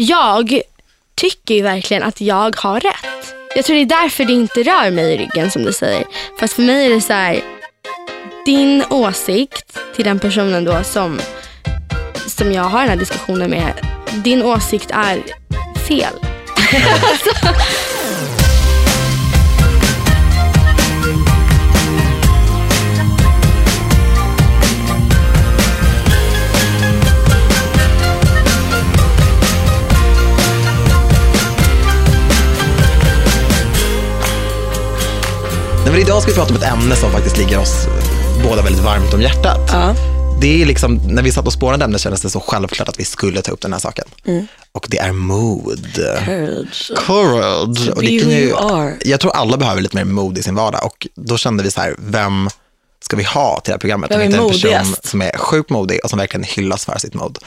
jag tycker ju verkligen att jag har rätt. Jag tror det är därför det inte rör mig i ryggen som du säger. Fast för mig är det så här, din åsikt till den personen då som, som jag har den här diskussionen med, din åsikt är fel. Alltså, Men idag ska vi prata om ett ämne som faktiskt ligger oss båda väldigt varmt om hjärtat. Ja. Det är liksom, när vi satt och spårade ämnet kändes det så självklart att vi skulle ta upp den här saken. Mm. Och det är mod. Courage. Courage. Och det kan ju, jag tror alla behöver lite mer mod i sin vardag och då kände vi så här, vem ska vi ha till det här programmet? Vem är hittar en person som är sjukt modig och som verkligen hyllas för sitt mod.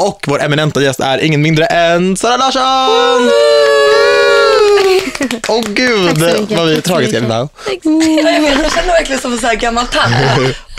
Och vår eminenta gäst är ingen mindre än Sara Larsson! Åh gud, så mycket. vad vi är tragiska idag. Jag känner verkligen som en sån här gammal tant.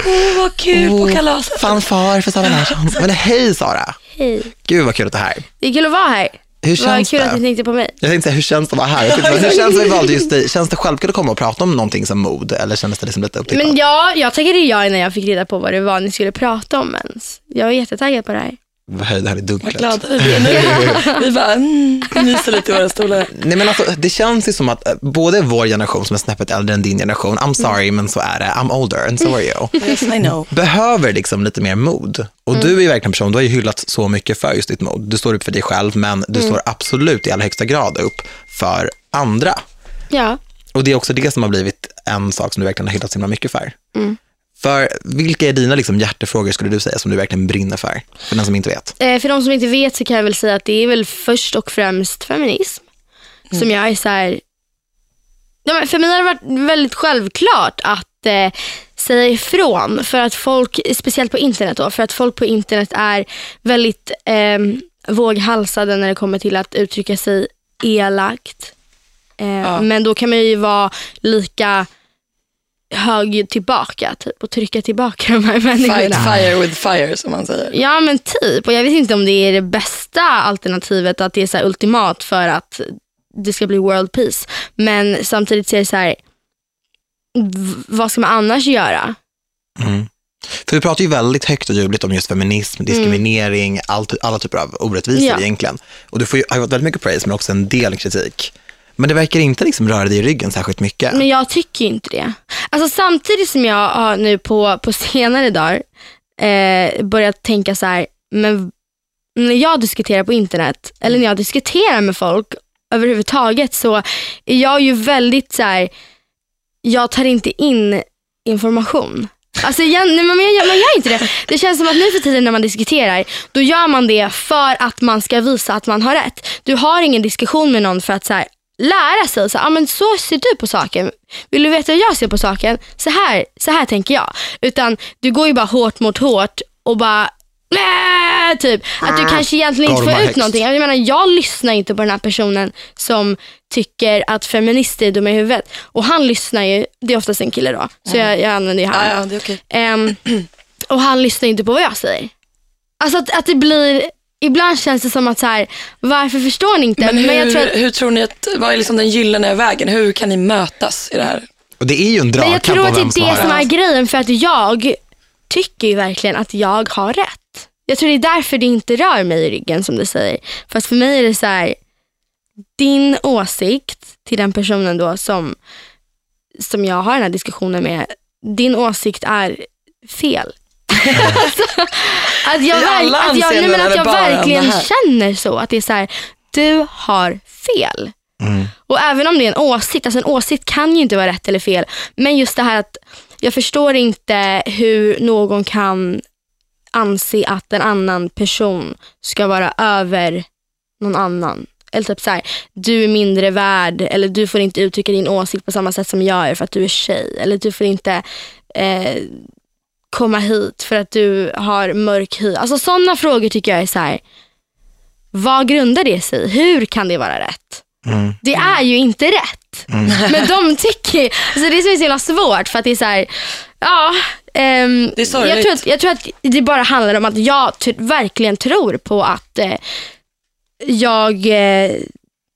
Åh, vad kul på kalaset. Fanfar för Sara Larsson. Men hej Sara! Hej. Gud vad kul att du är här. Det är kul att vara här. Hur Vad känns kul det? att ni tänkte på mig. Jag tänkte säga, hur känns det att vara här? Jag tänkte, hur känns det att vi valde just dig? Känns det självklart att komma och prata om någonting som mod? Eller kändes det liksom lite upptippat? Men ja, jag tackade ja innan jag fick reda på vad det var ni skulle prata om ens. Jag var jättetaggad på det här. Vad höjde här i Vad dunklet? glada vi blir nu. Vi bara mm, myser lite i våra stolar. Nej men alltså, det känns ju som att eh, både vår generation som är snäppet äldre än din generation, I'm sorry men så är det, I'm older and so are you, Yes, I know. behöver liksom lite mer mod. Och du är ju verkligen en person, du har ju hyllats så mycket för just ditt mod. Du står upp för dig själv men du står absolut i allra högsta grad upp för andra. Ja. Och det är också det som har blivit en sak som du verkligen har hyllats så himla mycket för. För vilka är dina liksom hjärtefrågor skulle du säga som du verkligen brinner för? För den som inte vet. Eh, för de som inte vet så kan jag väl säga att det är väl först och främst feminism. Som jag är så här... Ja, för mig har det varit väldigt självklart att eh, säga ifrån. För att folk, speciellt på internet då, för att folk på internet är väldigt eh, våghalsade när det kommer till att uttrycka sig elakt. Eh, Ja. Men då kan man ju vara lika hög tillbaka typ, och trycka tillbaka de här människorna. Fight fire with fire som man säger. Ja men typ. Och jag vet inte om det är det bästa alternativet, att det är så här ultimat för att det ska bli world peace. Men samtidigt så är det så här, vad ska man annars göra? Mm. För vi pratar ju väldigt högt och ljudligt om just feminism, diskriminering, allt, alla typer av orättvisor Ja. egentligen. Och du får ju, har ju fått väldigt mycket praise men också en del kritik. Men det verkar inte liksom röra dig i ryggen särskilt mycket. Men jag tycker ju inte det. Alltså samtidigt som jag har nu på, på senare dagar eh, börjat tänka så här, men när jag diskuterar på internet eller när jag diskuterar med folk överhuvudtaget så är jag ju väldigt så här, jag tar inte in information. Alltså jag, nej, men jag gör, man gör inte det. Det känns som att nu för tiden när man diskuterar, då gör man det för att man ska visa att man har rätt. Du har ingen diskussion med någon för att så här, lära sig. Så, ah, men så ser du på saken. Vill du veta hur jag ser på saken? Så här, så här tänker jag. Utan du går ju bara hårt mot hårt och bara Nä, typ. Att du kanske egentligen inte får ut någonting. Jag menar, jag lyssnar inte på den här personen som tycker att feminister är dumma i huvudet. Och han lyssnar ju, det är oftast en kille då, så jag, jag använder ju han. Ja, ja, det är okej. Ehm, och han lyssnar inte på vad jag säger. Alltså att, att det blir, ibland känns det som att så här, varför förstår ni inte? Men hur, jag tror att, hur tror ni att, vad är liksom den gyllene vägen? Hur kan ni mötas i det här? Och det är ju en men dragkamp jag tror att det som är det som är rätt. grejen för att jag tycker ju verkligen att jag har rätt. Jag tror det är därför det inte rör mig i ryggen som du säger. Fast för mig är det så här, din åsikt till den personen då som, som jag har den här diskussionen med, din åsikt är fel. alltså, att jag, verk, att jag, nej, men att jag verkligen känner så. Att det är så här, du har fel. Mm. Och även om det är en åsikt, alltså en åsikt kan ju inte vara rätt eller fel. Men just det här att jag förstår inte hur någon kan anse att en annan person ska vara över någon annan. Eller typ så här, du är mindre värd eller du får inte uttrycka din åsikt på samma sätt som jag är för att du är tjej. Eller du får inte eh, komma hit för att du har mörk hy. Alltså sådana frågor tycker jag är så här. vad grundar det sig? Hur kan det vara rätt? Mm. Det är ju inte rätt. Men de tycker, alltså det är så himla svårt för att det är så här, ja. ehm, Det är sorgligt. jag, tror att, jag tror att det bara handlar om att jag verkligen tror på att eh, jag, eh,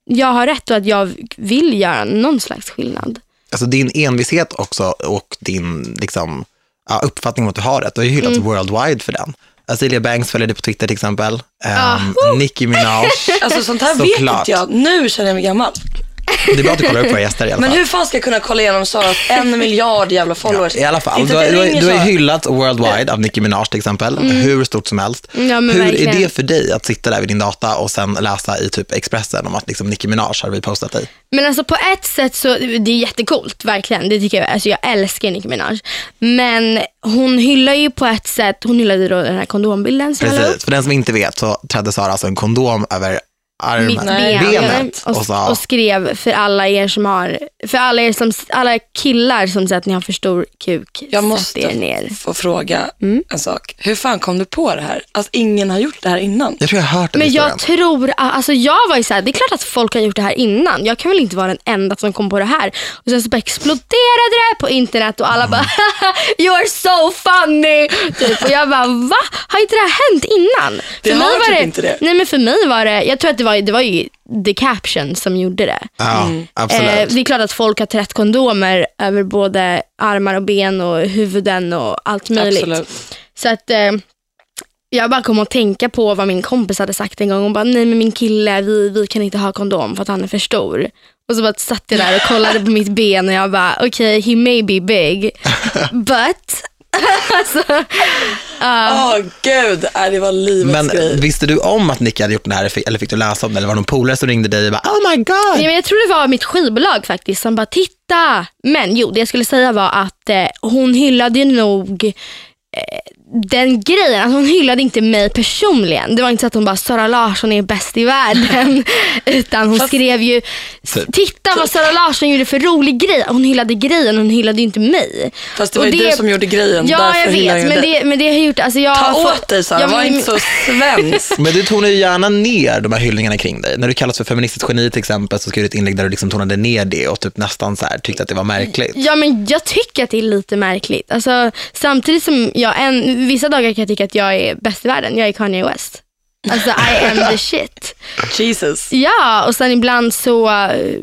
jag har rätt och att jag vill göra någon slags skillnad. Alltså din envishet också och din liksom, ja, uppfattning om att du har rätt. Du har ju hyllats Mm. worldwide för den. Azealia Banks följer dig på Twitter till exempel. Ah. Um, Nicki Minaj. Alltså sånt här vet Såklart. inte jag. Nu känner jag mig gammal. Det är bra att du kollar upp våra gäster i alla Men fall. hur fan ska jag kunna kolla igenom Saras en miljard jävla followers? I alla fall, du, har- du, har- du har hyllats worldwide av Nicki Minaj till exempel, hur stort som helst. Mm. Ja, men hur verkligen. är det för dig att sitta där vid din data och sen läsa i typ Expressen om att liksom Nicki Minaj har repostat dig? Men alltså på ett sätt så, det är jättecoolt, verkligen. Det tycker jag, alltså jag älskar Nicki Minaj. Men hon hyllar ju på ett sätt, hon hyllade då den här kondombilden som jag la upp. Precis, för den som inte vet så trädde Sara alltså en kondom över armen, benet och, och, och skrev för alla er som har, för alla er som, alla killar som säger att ni har för stor kuk, Jag måste er ner. få fråga Mm. en sak. Hur fan kom du på det här? Att ingen har gjort det här innan? jag tror jag har hört den Men historien. jag tror, alltså jag var ju såhär, det är klart att folk har gjort det här innan. Jag kan väl inte vara den enda som kom på det här. Och sen så bara exploderade det på internet och alla bara you are so funny. Typ. Och jag bara va? Har inte det här hänt innan? Det för har mig var typ det, inte det. Nej men för mig var det, jag tror att det var, det var ju the caption som gjorde det. Ja, absolut. Eh, det är klart att folk har trätt kondomer över både armar och ben och huvuden och allt möjligt. Absolut. Så att eh, jag bara kom att tänka på vad min kompis hade sagt en gång. Hon bara, nej men min kille, vi, vi kan inte ha kondom för att han är för stor. Och så bara satt jag där och kollade på mitt ben och jag bara, okej, he may be big, but... alltså, Åh gud, äh, det var livets Men grej. visste du om att Nicki hade gjort den här eller fick du läsa om det? Eller var det någon polare som ringde dig och bara oh my god? nej, men jag tror det var mitt skivbolag faktiskt som bara, titta. Men jo, det jag skulle säga var att eh, hon hyllade ju nog eh, den grejen, alltså hon hyllade inte mig personligen. Det var inte så att hon bara, Sara Larsson är bäst i världen. Utan hon Fast- skrev ju, titta vad Sara Larsson gjorde för rolig grej. Hon hyllade grejen, hon hyllade ju inte mig. Fast det Och var ju du som gjorde grejen. Ja, jag vet. jag Men det, men det har jag gjort, alltså jag Ta åt dig Sara, Ja, var men- inte så svensk. Men du tonar ju gärna ner de här hyllningarna kring dig. När du kallas för feministiskt geni till exempel så skrev du ett inlägg där du liksom tonade ner det och typ nästan så här tyckte att det var märkligt. Ja men jag tycker att det är lite märkligt. Alltså, samtidigt som jag en, vissa dagar kan jag tycka att jag är bäst i världen. Jag är Kanye West. Alltså I am the shit. Jesus. Ja och sen ibland så eh,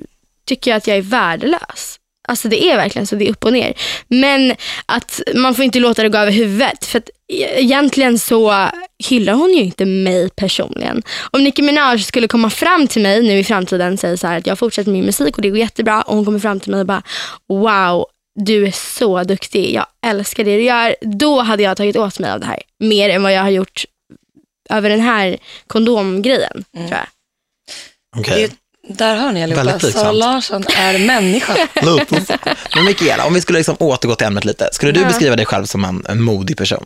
tycker jag att jag är värdelös. Alltså det är verkligen så, det är upp och ner. Men att man får inte låta det gå över huvudet. För att e- egentligen så hyllar hon ju inte mig personligen. Om Nicki Minaj skulle komma fram till mig nu i framtiden och säga så här att jag fortsätter min musik och det går jättebra och hon kommer fram till mig och bara wow, du är så duktig, jag älskar det du gör. Då hade jag tagit åt mig av det här mer än vad jag har gjort över den här kondomgrejen. Tror jag. Okej. Det, där hör ni allihopa, Sara. Larsson är människa. Men Mikaela, om vi skulle liksom återgå till ämnet lite. Skulle du Ja. beskriva dig själv som en, en modig person?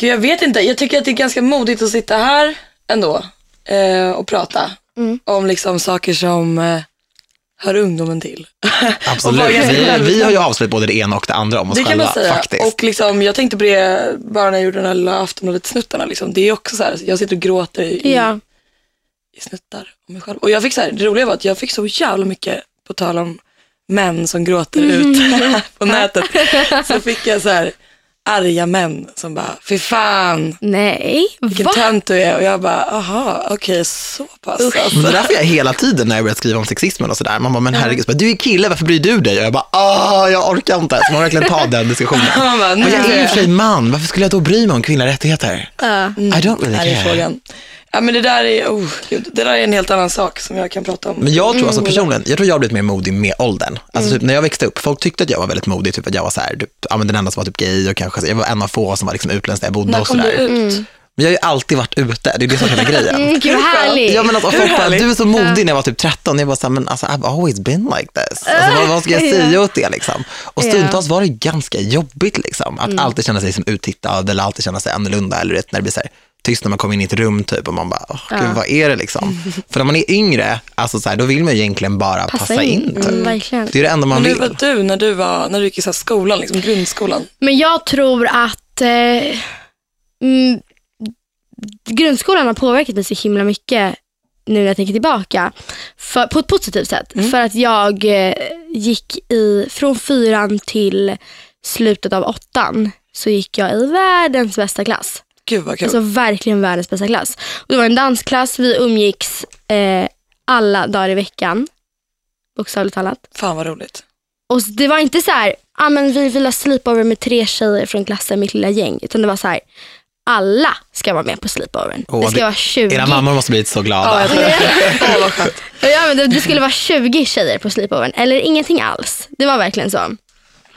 Gud, jag vet inte, jag tycker att det är ganska modigt att sitta här ändå eh, och prata Mm. om liksom saker som eh, hör ungdomen till. Absolut. Vi, vi har ju avslöjat både det ena och det andra om oss Det kan själva man säga. faktiskt. Och liksom, jag tänkte på det bara när jag gjorde den här lilla Aftonbladet-snuttarna. Liksom. Det är också så här, jag sitter och gråter i, Ja. i snuttar om mig själv. Och jag fick så här, det roliga var att jag fick så jävla mycket, på tal om män som gråter ut på nätet, så fick jag så här arga män som bara, fy fan, Nej, vilken va? tönt du är. Och jag bara, aha, okej, så pass. Men Alltså. det är därför jag hela tiden när jag börjat skriva om sexismen och sådär, man bara, men herregud, så bara, du är kille, varför bryr du dig? Och jag bara, ah, jag orkar inte. Så man verkligen ta den diskussionen. Bara, Men jag är ju och för sig man, varför skulle jag då bry mig om kvinnliga rättigheter? Ja. I don't really är care. frågan. Ja men det där är, oh, gud, det där är en helt annan sak som jag kan prata om. Men jag tror Mm. alltså personligen, jag tror jag har blivit mer modig med åldern. Alltså typ när jag växte upp, folk tyckte att jag var väldigt modig, typ att jag var så här, typ, ja, men den enda som var typ gay och kanske, jag var en av få som var liksom utländsk där jag bodde När och kom du sådär. ut? Men jag har ju alltid varit ute, det är det som är hela grejen. Mm, gud vad härligt. Ja men alltså, folk bara, du är så modig när jag var typ 13. Jag var såhär, men alltså I've always been like this. Alltså, vad, vad ska jag säga åt det liksom? Och stundtals var det ganska jobbigt liksom. Att Mm. alltid känna sig som uttittad eller alltid känna sig annorlunda. Eller vet, när det blir så här, tyst när man kommer in i ett rum typ och man bara, åh gud Ja. vad är det liksom? För när man är yngre, alltså så här, då vill man ju egentligen bara passa, in. typ. Mm, verkligen. Det är det enda man Men hur vill. var du när du, var, när du gick i så här skolan, liksom, grundskolan? Men jag tror att eh, mm, grundskolan har påverkat mig så himla mycket nu när jag tänker tillbaka. För, på ett positivt sätt. För att jag eh, gick i, från fyran till slutet av åttan så gick jag i världens bästa klass. Gud vad kul. Alltså verkligen världens bästa klass. Och det var en dansklass, vi umgicks eh, alla dagar i veckan. Bokstavligt talat. Fan vad roligt. Och det var inte så här, ah, men vi vill ha sleepover med tre tjejer från klassen, mitt lilla gäng. Utan det var så här, alla ska vara med på sleepovern. Åh, det ska det- vara 20. Era mammor måste blivit så Ja, glada. jag vad skönt. Ja, men det, det skulle vara 20 tjejer på sleepovern. Eller ingenting alls. Det var verkligen så.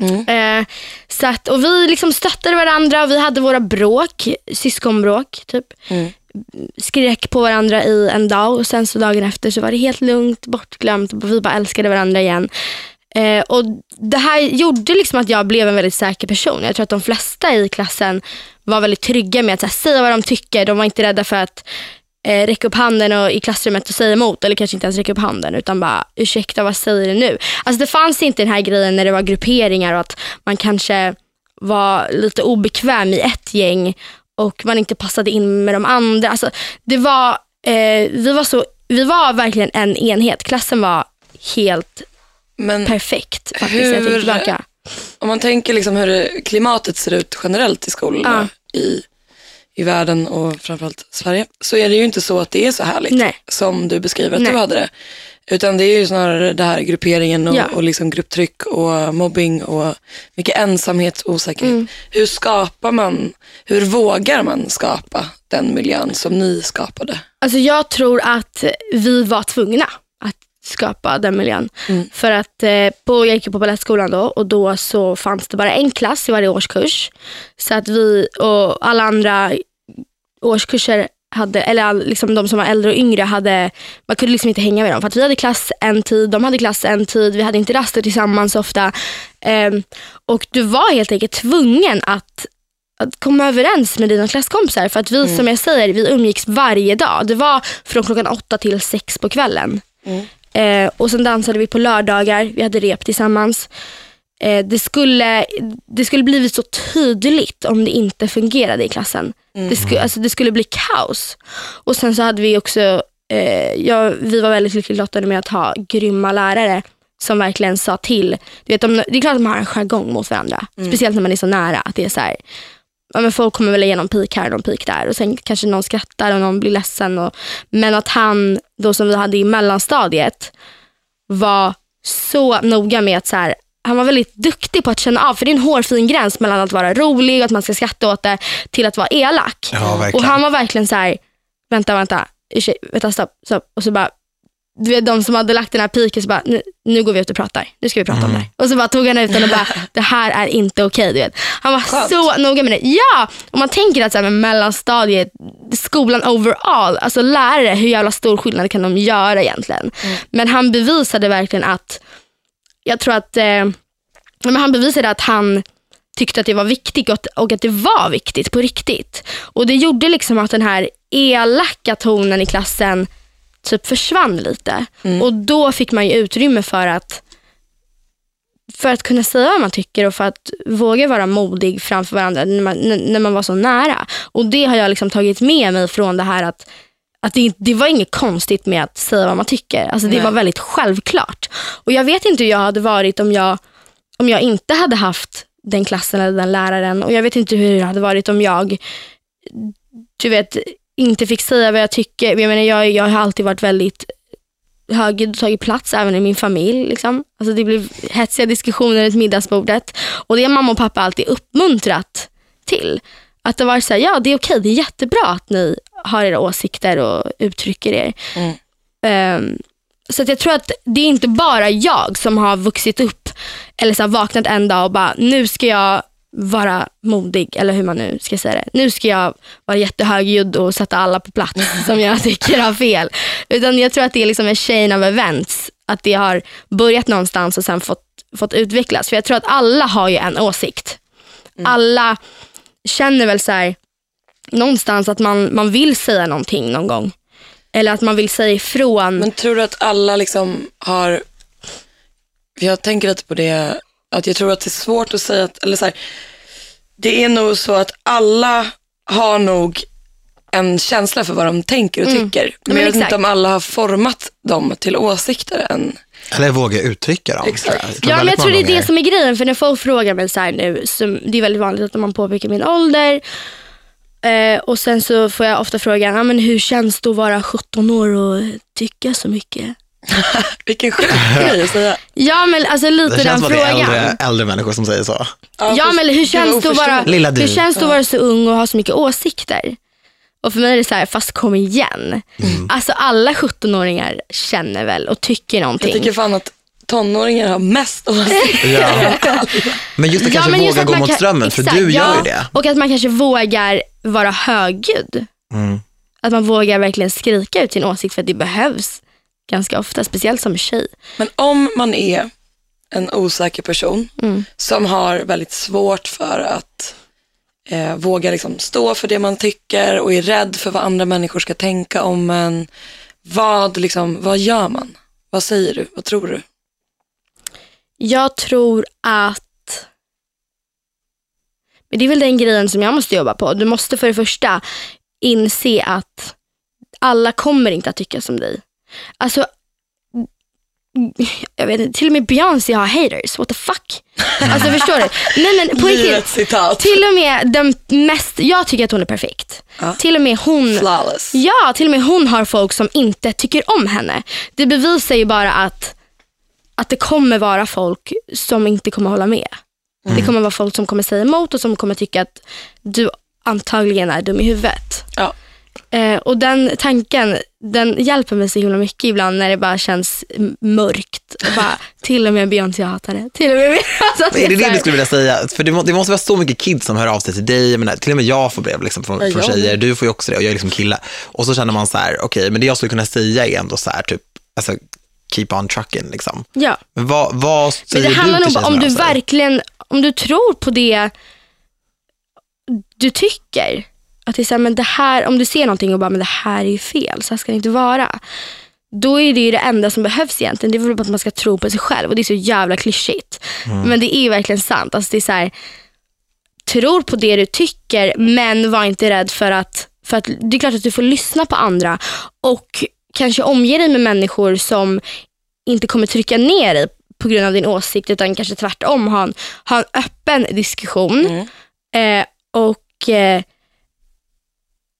Eh, så att, och vi liksom stöttade varandra och vi hade våra bråk, syskonbråk typ. Mm. Skrek på varandra i en dag och sen så dagen efter så var det helt lugnt, bortglömt och vi bara älskade varandra igen. Eh, och Det här gjorde liksom att jag blev en väldigt säker person. Jag tror att de flesta i klassen var väldigt trygga med att här, säga vad de tycker. De var inte rädda för att eh, räcka upp handen och, i klassrummet och säga emot. Eller kanske inte ens räcka upp handen utan bara ursäkta vad säger du nu? Alltså det fanns inte den här grejen när det var grupperingar och att man kanske var lite obekväm i ett gäng och man inte passade in med de andra. Alltså det var, eh, vi, var så, vi var verkligen en enhet. Klassen var helt Men perfekt faktiskt. när Jag tänker Hur- tillbaka. om man tänker liksom hur klimatet ser ut generellt i skolorna i, i världen och framförallt Sverige, så är det ju inte så att det är så härligt Nej. som du beskriver att Nej. du hade det. Utan det är ju snarare det här grupperingen och, Ja. och liksom grupptryck och mobbing och mycket ensamhet och osäkerhet. Mm. Hur skapar man, hur vågar man skapa den miljön som ni skapade? Alltså jag tror att vi var tvungna skapa den miljön. Mm. För att eh, på, jag gick på balettskolan då och då så fanns det bara en klass i varje årskurs. Så att vi och alla andra årskurser hade, eller liksom de som var äldre och yngre hade, man kunde liksom inte hänga med dem. För att vi hade klass en tid, de hade klass en tid, vi hade inte raster tillsammans ofta. Ehm, och du var helt enkelt tvungen att att komma överens med dina klasskompisar. För att vi som jag säger, vi umgicks varje dag. Det var från klockan åtta till sex på kvällen. Eh, och sen dansade vi på lördagar, vi hade rep tillsammans. Eh, det, skulle, det skulle blivit så tydligt om det inte fungerade i klassen. Det, sku, alltså, det skulle bli kaos. Och sen så hade vi också, eh, ja, vi var väldigt lyckligt lottade med att ha grymma lärare som verkligen sa till. Du vet, de, det är klart att man har en jargong mot varandra. Speciellt när man är så nära. Att det är så här, ja, men folk kommer väl igenom pik här och någon pik där och sen kanske någon skrattar och någon blir ledsen. Och, men att han, då som vi hade i mellanstadiet, var så noga med att så här, han var väldigt duktig på att känna av, för det är en hårfin gräns mellan att vara rolig och att man ska skratta åt det till att vara elak. Ja, och han var verkligen så här, vänta, vänta, ursäk, vänta, stopp, stopp. Och så bara, du vet de som hade lagt den här piken så bara, nu, nu går vi ut och pratar. Nu ska vi prata om det här. Och så bara tog han ut den och bara, det här är inte okej. du vet. Han var Skönt. så noga med det. Ja, och man tänker att så här, med mellanstadiet, skolan overall, alltså lärare, hur jävla stor skillnad kan de göra egentligen? Men han bevisade verkligen att, jag tror att, eh, men han bevisade att han tyckte att det var viktigt och att, och att det var viktigt på riktigt. Och det gjorde liksom att den här elaka tonen i klassen typ försvann lite. Och då fick man ju utrymme för att för att kunna säga vad man tycker och för att våga vara modig framför varandra när man, när man var så nära. Och det har jag liksom tagit med mig från det här att, att det, det var inget konstigt med att säga vad man tycker. Alltså det Nej. var väldigt självklart. Och jag vet inte hur jag hade varit om jag, om jag inte hade haft den klassen eller den läraren. Och jag vet inte hur det hade varit om jag du vet, inte fick säga vad jag tycker. Jag, menar, jag, jag har alltid varit väldigt högljudd och tagit plats även i min familj. Liksom. Alltså, det blev hetsiga diskussioner runt middagsbordet. Och det har mamma och pappa alltid uppmuntrat till. Att det var så här, ja det är okej, det är jättebra att ni har era åsikter och uttrycker er. Mm. Ehm, så att jag tror att det är inte bara jag som har vuxit upp eller så vaknat en dag och bara, nu ska jag vara modig, eller hur man nu ska säga det. Nu ska jag vara jättehögljudd och sätta alla på plats som jag tycker har fel. Utan jag tror att det är liksom en chain of events. Att det har börjat någonstans och sen fått, fått utvecklas. För jag tror att alla har ju en åsikt. Alla känner väl så här, någonstans att man, man vill säga någonting någon gång. Eller att man vill säga ifrån. Men tror du att alla liksom har, jag tänker lite på det, att jag tror att det är svårt att säga att, eller så här, det är nog så att alla har nog en känsla för vad de tänker och tycker. Men, men jag vet exakt. inte om alla har format dem till åsikter än. Eller våga uttrycka dem. Exakt. jag. Jag tror Ja, men jag tror det är det som är grejen. För när folk frågar mig så här nu, som, det är väldigt vanligt att man påpekar min ålder. Eh, och sen så får jag ofta frågan, ah, men hur känns det att vara 17 år och tycka så mycket? Vilken sjuk grej att säga. Ja men alltså lite Det den känns som att det är frågan. äldre, äldre människor som säger så. Ja men hur känns det att vara, Lilla du. hur känns det att vara så ung och ha så mycket åsikter? Och för mig är det så här, fast kom igen. Mm. Alltså alla 17-åringar känner väl och tycker någonting. Jag tycker fan att tonåringar har mest åsikter. Ja. Men just att kanske men just våga att gå mot strömmen, för exakt, du gör ja, ju det. Och att man kanske vågar vara högljudd. Mm. Att man vågar verkligen skrika ut sin åsikt för att det behövs ganska ofta, speciellt som tjej. Men om man är en osäker person Mm. som har väldigt svårt för att eh, våga liksom stå för det man tycker och är rädd för vad andra människor ska tänka om en. Vad, liksom, vad gör man? Vad säger du? Vad tror du? Jag tror att men det är väl den grejen som jag måste jobba på. Du måste för det första inse att alla kommer inte att tycka som dig. Alltså, jag vet inte, till och med Beyoncé har haters. What the fuck? Alltså förstår du? Nej men på riktigt. Till och med den mest, jag tycker att hon är perfekt. Ja. Till och med hon Flawless. Ja, till och med hon har folk som inte tycker om henne. Det bevisar ju bara att, att det kommer vara folk som inte kommer hålla med. Det kommer vara folk som kommer säga emot och som kommer tycka att du antagligen är dum i huvudet. Ja. Eh, och den tanken, den hjälper mig så himla mycket ibland när det bara känns mörkt. Och bara, till och med Beyoncé hatar det. Till och med alltså, det är det du skulle vilja säga? För det, må, det måste vara så mycket kids som hör av sig till dig. Jag menar, till och med jag får brev liksom, från, från jag tjejer. Du får ju också det och jag är liksom kille. Och så känner man så här, okej, men det jag skulle kunna säga är ändå så här, typ, alltså, keep on trucking. Liksom. Ja. Men vad, vad Men säger det du handlar till nog om du verkligen, om du tror på det du tycker. Att det är så här, men det här, om du ser någonting och bara, men det här är ju fel, så här ska det inte vara. Då är det ju det enda som behövs egentligen. Det är väl bara att man ska tro på sig själv och det är så jävla klyschigt. Men det är verkligen sant. Alltså det är så här, tror på det du tycker men var inte rädd för att, för att det är klart att du får lyssna på andra och kanske omge dig med människor som inte kommer trycka ner dig på grund av din åsikt utan kanske tvärtom ha en, ha en öppen diskussion. Mm. Eh, och eh,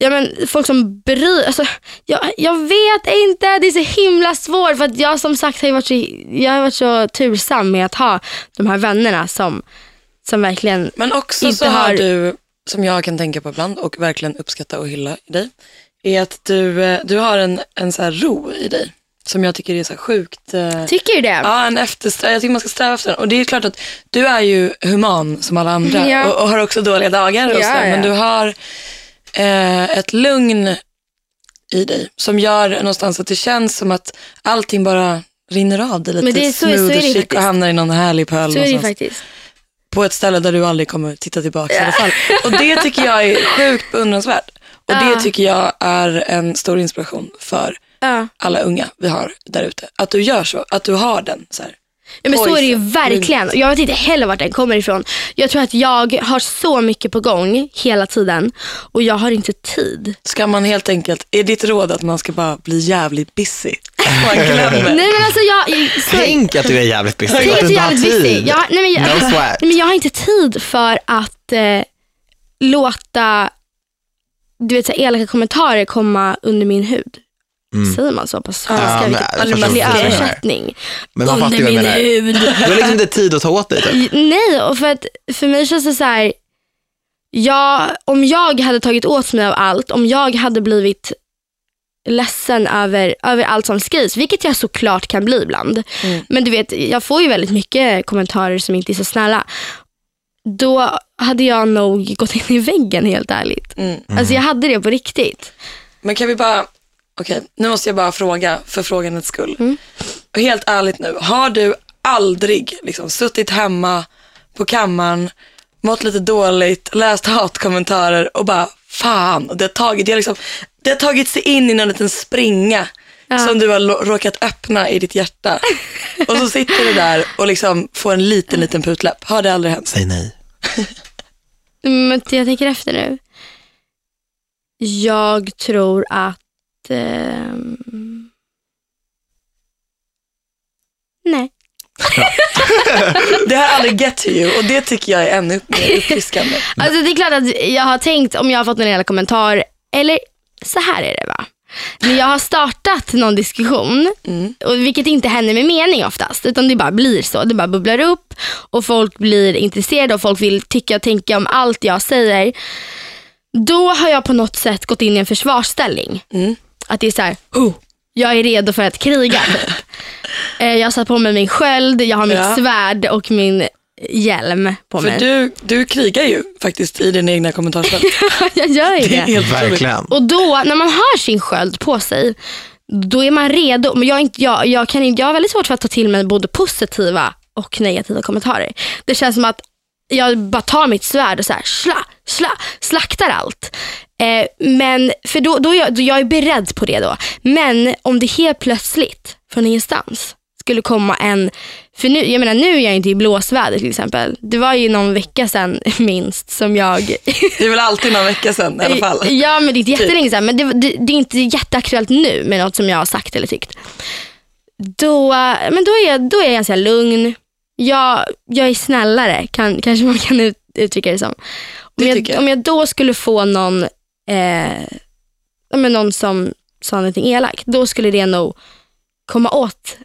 ja, men folk som bryr alltså, jag, jag vet inte, det är så himla svårt för att jag som sagt har ju varit så, jag har varit så tursam med att ha de här vännerna som, som verkligen Men också så har du, som jag kan tänka på ibland och verkligen uppskatta och hylla i dig, är att du, eh, du har en, en så ro i dig som jag tycker är så sjukt eh, tycker ju det. Ja, en eftersträ- jag tycker man ska sträva efter den. Och det är klart att du är ju human som alla andra Ja. och, och har också dåliga dagar. Och Ja, ja. Men du har eh, ett lugn i dig som gör någonstans att det känns som att allting bara rinner av dig lite Men det är så- så är det och hamnar i någon härlig pöl Så är det faktiskt. På ett ställe där du aldrig kommer titta tillbaka i alla fall. Och det tycker jag är sjukt beundransvärt. Och Ja. det tycker jag är en stor inspiration för Ja. alla unga vi har där ute. Att du gör så, att du har den så här. Ja, men så är det ju verkligen. Och Jag vet inte heller vart den kommer ifrån. Jag tror att jag har så mycket på gång hela tiden och jag har inte tid. Ska man helt enkelt, är ditt råd att man ska bara bli jävligt busy? Man glömmer. Nej men alltså jag... Så, Tänk att du är jävligt busy. Tänk att du jag är jävligt busy. Jag, nej, men jag, No sweat. nej, men jag har inte tid för att eh, låta du vet, så här, elaka kommentarer komma under min hud. Säger man så på svenska? Ja, menar. översättning. Men man fattar ju vad min jag menar. hud. Du har liksom inte tid att ta åt dig. Typ. Nej, och för, att, för mig känns det så här. Jag, om jag hade tagit åt mig av allt, om jag hade blivit ledsen över, över allt som skrivs, vilket jag såklart kan bli ibland. Men du vet, jag får ju väldigt mycket kommentarer som inte är så snälla. Då hade jag nog gått in i väggen helt ärligt. Mm. Alltså jag hade det på riktigt. Men kan vi bara, okej, nu måste jag bara fråga för frågandets skull. Mm. Helt ärligt nu, har du aldrig liksom, suttit hemma på kammaren, mått lite dåligt, läst hatkommentarer och bara fan, och det har tagit, det har liksom, det har tagit sig in i någon liten springa Ja. som du har råkat öppna i ditt hjärta. och så sitter du där och liksom får en liten, liten putläpp. Har det aldrig hänt? Säg nej. Men jag tänker efter nu. Jag tror att... ehm, nej. det här aldrig get to you och det tycker jag är ännu mer uppfriskande. Alltså det är klart att jag har tänkt om jag har fått en hela kommentar, eller så här är det va. När jag har startat någon diskussion, och vilket inte händer med mening oftast, utan det bara blir så. Det bara bubblar upp och folk blir intresserade och folk vill tycka och tänka om allt jag säger. Då har jag på något sätt gått in i en försvarsställning. Att det är så här, oh, jag är redo för att kriga. Typ. Eh, jag har satt på mig min sköld, jag har mitt Ja. svärd och min hjälm på För mig. du, du krigar ju faktiskt i din egna kommentarsfält. jag gör ju Det är det. helt otroligt. Verkligen. Och då, när man har sin sköld på sig, då är man redo. Men jag, är inte, jag, jag, kan, inte- jag har väldigt svårt för att ta till mig både positiva och negativa kommentarer. Det känns som att jag bara tar mitt svärd och så här, sla, sla, slaktar allt. Eh, men, för då, då, är jag, då jag är beredd på det då. Men om det helt plötsligt, från ingenstans, skulle komma en, för nu, jag menar nu är jag inte i blåsväder till exempel. Det var ju någon vecka sedan minst som jag Det är väl alltid någon vecka sedan i alla fall. Ja, men det är inte Typ. jättelänge sedan. Men det, det, det är inte jätteaktuellt nu med något som jag har sagt eller tyckt. Då, men då, är, jag, då är jag ganska lugn. Jag, jag är snällare, kan, kanske man kan ut, uttrycka det som. Om jag. om jag då skulle få någon, eh, men någon som sa någonting elakt, då skulle det nog komma åt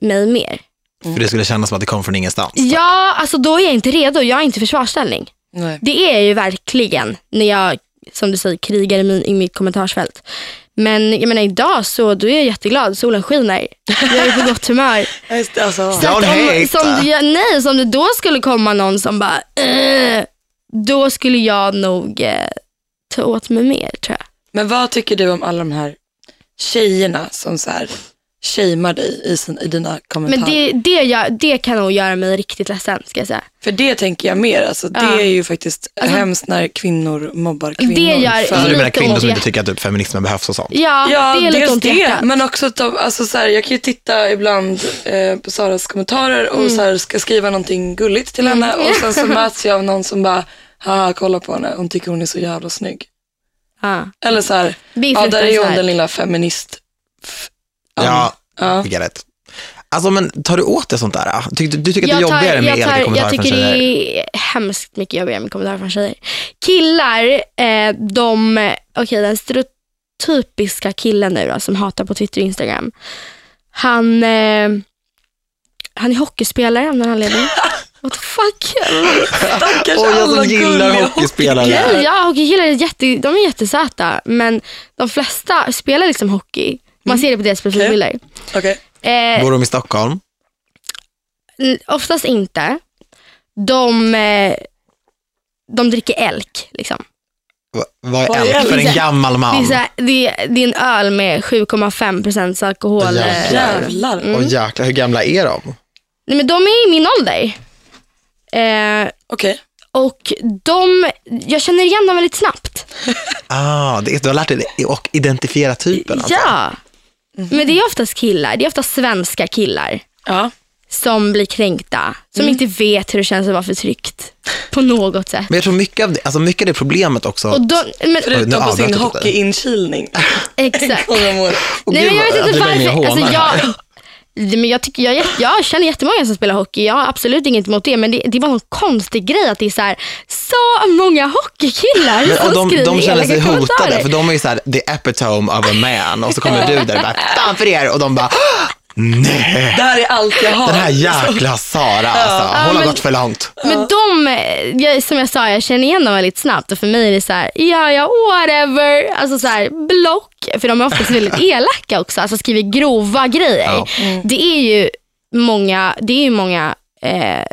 mig mer. För det skulle kännas som att det kom från ingenstans. Ja, alltså då är jag inte redo. Jag är inte i försvarsställning. Nej. Det är jag ju verkligen när jag, som du säger, krigar i, min, i mitt kommentarsfält. Men jag menar idag så då är jag jätteglad, solen skiner. Jag är på gott humör. Just Alltså, Så om, som, ja, nej, som det då skulle komma någon som bara, "Äh", då skulle jag nog eh, ta åt mig mer tror jag. Men vad tycker du om alla de här tjejerna som så här shamear dig i, sin, i dina kommentarer? Men det, det, gör, det kan nog göra mig riktigt ledsen ska jag säga. För det tänker jag mer. Alltså, det Ja. är ju faktiskt Alltså- hemskt när kvinnor mobbar kvinnor. Det gör- för... du menar lite kvinnor som inte tycker att typ, feminismen behövs och sånt? Ja, Ja, det är lite ont det. Men också, de, alltså, så här, jag kan ju titta ibland eh, på Saras kommentarer och Mm. så här, ska skriva någonting gulligt till henne och sen så möts jag av någon som bara, haha kolla på henne, hon tycker hon är så jävla snygg. Ja. Eller så här, Det är ja där är hon den lilla feminist. f- Ja, ja. Get it. Alltså men tar du åt dig sånt där? Tyck, du, du tycker att det är Jag tar- jobbigare med jag tar- elaka kommentarer Jag från tycker tjejer? det är hemskt mycket jobbigare med kommentarer från tjejer. Killar, eh, de, okej den stereotypiska killen nu då, som hatar på Twitter och Instagram. Han, eh, han är hockeyspelare av någon anledning. What the fuck? Stackars Oj, jag som alla gillar hockeyspelare. Nej, ja, hockeykillar är, jätte, de är jättesöta, men de flesta spelar liksom hockey. Man ser det på deras profilbilder. Okej. Eh, Bor de i Stockholm? Oftast inte. De, eh, de dricker elk. Liksom. Va- Vad är elk för det? en gammal Det, är man? det, är, det är en öl med 7,5 procents alkohol. Jävlar. Mm. Jäklar, hur gamla är de? Nej, men de är i min ålder. Eh, Okej. och de, jag känner igen dem väldigt snabbt. Ah, det du har lärt dig det och identifiera typen alltså. Ja. Men det är oftast killar. Det är oftast svenska killar Ja. som blir kränkta. Som Mm. inte vet hur det känns att vara förtryckt. På något sätt. Men jag tror mycket av det, alltså mycket av det problemet också. Och de, men, Förutom på avbröt sin hockeyinkilning. exakt. Nej, men jag vet inte varför. Alltså, jag, men jag, tycker, jag, jag känner jättemånga som spelar hockey. Jag har absolut inget emot det. Men det, det var en konstig grej att det är så, här, så många hockeykillar Men, som och de, skriver de känner sig hotade, för de är ju såhär, the epitome of a man. Och så kommer du där och bara, fan för er. Och de bara, nej, Det här är allt jag har. den här jäkla Sara, alltså, hon har men- gått för långt. Men de, jag, som jag sa, jag känner igen dem väldigt snabbt och för mig är det så här, ja ja whatever, alltså så här, block. För de är oftast väldigt elaka också, alltså skriver grova grejer. Ja. Det är ju många, det är ju många eh,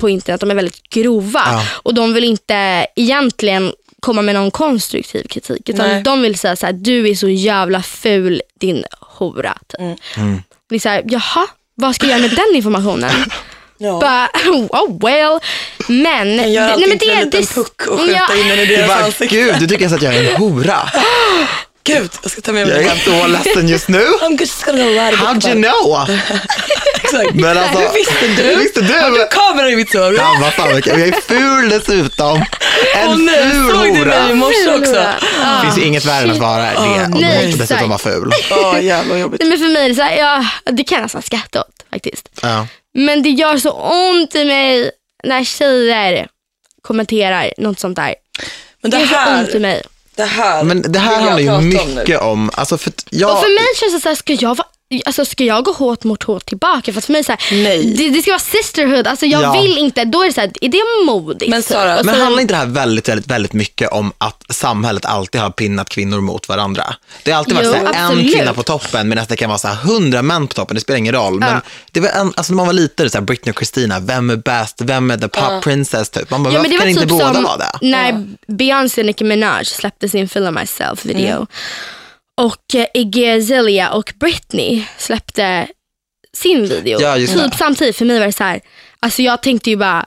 på internet, de är väldigt grova Ja. och de vill inte egentligen komma med någon konstruktiv kritik utan Nej. de vill säga så här, du är så jävla ful din hora. Typ. Mm. Det är så här, jaha, vad ska jag göra med den informationen? Ja. Bara, oh well. Men, Jag gör nej, allting men till en liten puck och skjuta ja, in den i deras ansikte. gud, du tycker att jag är en hora. Gud, jag ska ta med mig Jag den är så ledsen just nu. I'm just gonna book How'd you know? Exakt. Men alltså, Hur visste du? Hur visste du? Har du kamera i mitt sovrum? Ja, vad fan, jag är ful dessutom. En Åh nej, ful såg du mig i morse också? Ja. Det finns ju inget värre än att vara det och nej, dessutom exakt. vara ful. Åh, jävla jobbigt. Nej, men för mig är det så här, ja, det kan jag nästan skratta åt faktiskt. Ja. Men det gör så ont i mig när tjejer kommenterar något sånt där. Men Det det gör så ont i här, mig. Det här Men det här handlar ju prata om mycket om, alltså för jag, Och för mig känns det så här, ska jag, vara, alltså, ska jag gå hårt mot hårt tillbaka? För att för mig så här, Nej. Det, det ska vara sisterhood. Alltså, jag Ja. vill inte. Då är det så här, är det modigt? Men Sara, Men så- handlar inte det här väldigt, väldigt, väldigt mycket om att samhället alltid har pinnat kvinnor mot varandra? Det har alltid varit Jo, så här, en kvinna på toppen medan det kan vara så här, hundra män på toppen, det spelar ingen roll. Men Ja. det var en, alltså när man var liten, så här, Britney och Christina, vem är bäst, vem är the pop princess? Typ. Man bara, Ja, men varför det kan var inte typ båda som vara det? när Beyoncé och Nicki Minaj släppte sin Feel of Myself video. Och eh, Iggy Azalea och Britney släppte sin video. Ja, just typ det. samtidigt. För mig var det så här, alltså jag tänkte ju bara,